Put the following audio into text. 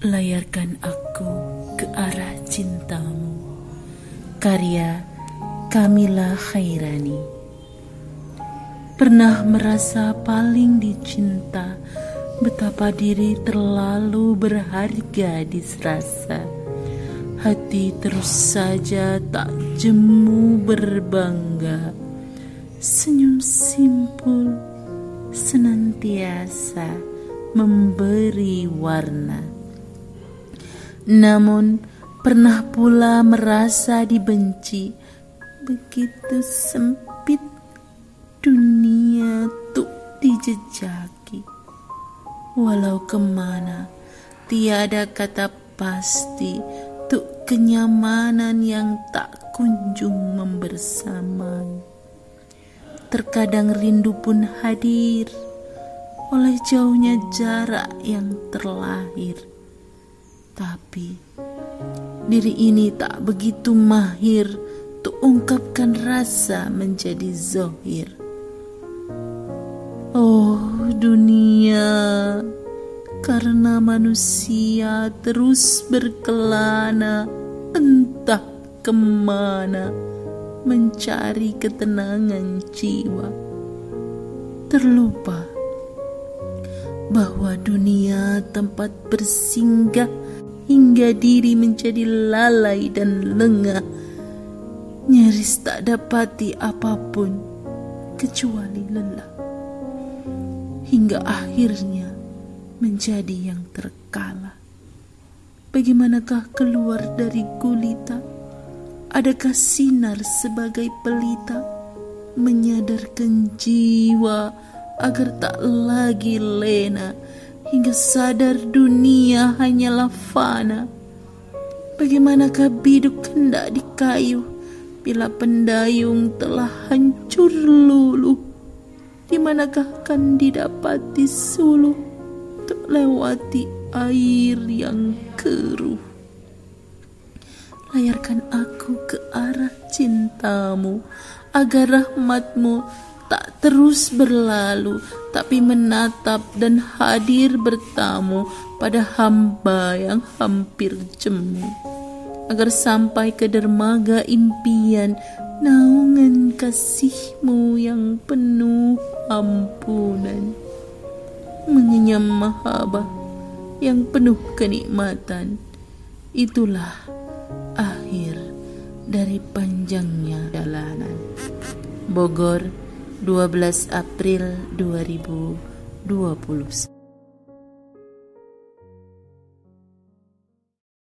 Layarkan aku ke arah cintamu. Karya Kamila Khairani. Pernah merasa paling dicinta Betapa diri terlalu berharga diserasa Hati terus saja tak jemu berbangga. Senyum simpul senantiasa memberi warna namun pernah pula merasa dibenci. Begitu sempit dunia tuh dijejaki. Walau ke mana tiada kata pasti Tuk kenyamanan yang tak kunjung membersamai. Terkadang rindu pun hadir oleh jauhnya jarak yang terlahir tapi diri ini tak begitu mahir untuk ungkapkan rasa menjadi zohir. Oh dunia, karena manusia terus berkelana entah ke mana mencari ketenangan jiwa. Terlupa bahwa dunia tempat bersinggah hingga diri menjadi lalai dan lengah. Nyaris tak dapati apa pun kecuali lelah. Hingga akhirnya menjadi yang terkalah. Bagaimanakah keluar dari gulita? Adakah sinar sebagai pelita menyadarkan jiwa agar tak lagi lena? Hingga sadar dunia hanyalah fana. Bagaimanakah biduk hendak di kayu bila pendayung telah hancur luluh? Di manakah akan didapati suluh untuk lewati air yang keruh? Layarkan aku ke arah cintamu agar rahmatmu tak terus berlalu, tapi menatap dan hadir bertamu pada hamba yang hampir jemu. Agar sampai ke dermaga impian, naungan kasihmu yang penuh ampunan. Mengenyam mahabah yang penuh kenikmatan, itulah akhir dari panjangnya jalanan. Bogor 12 April 2020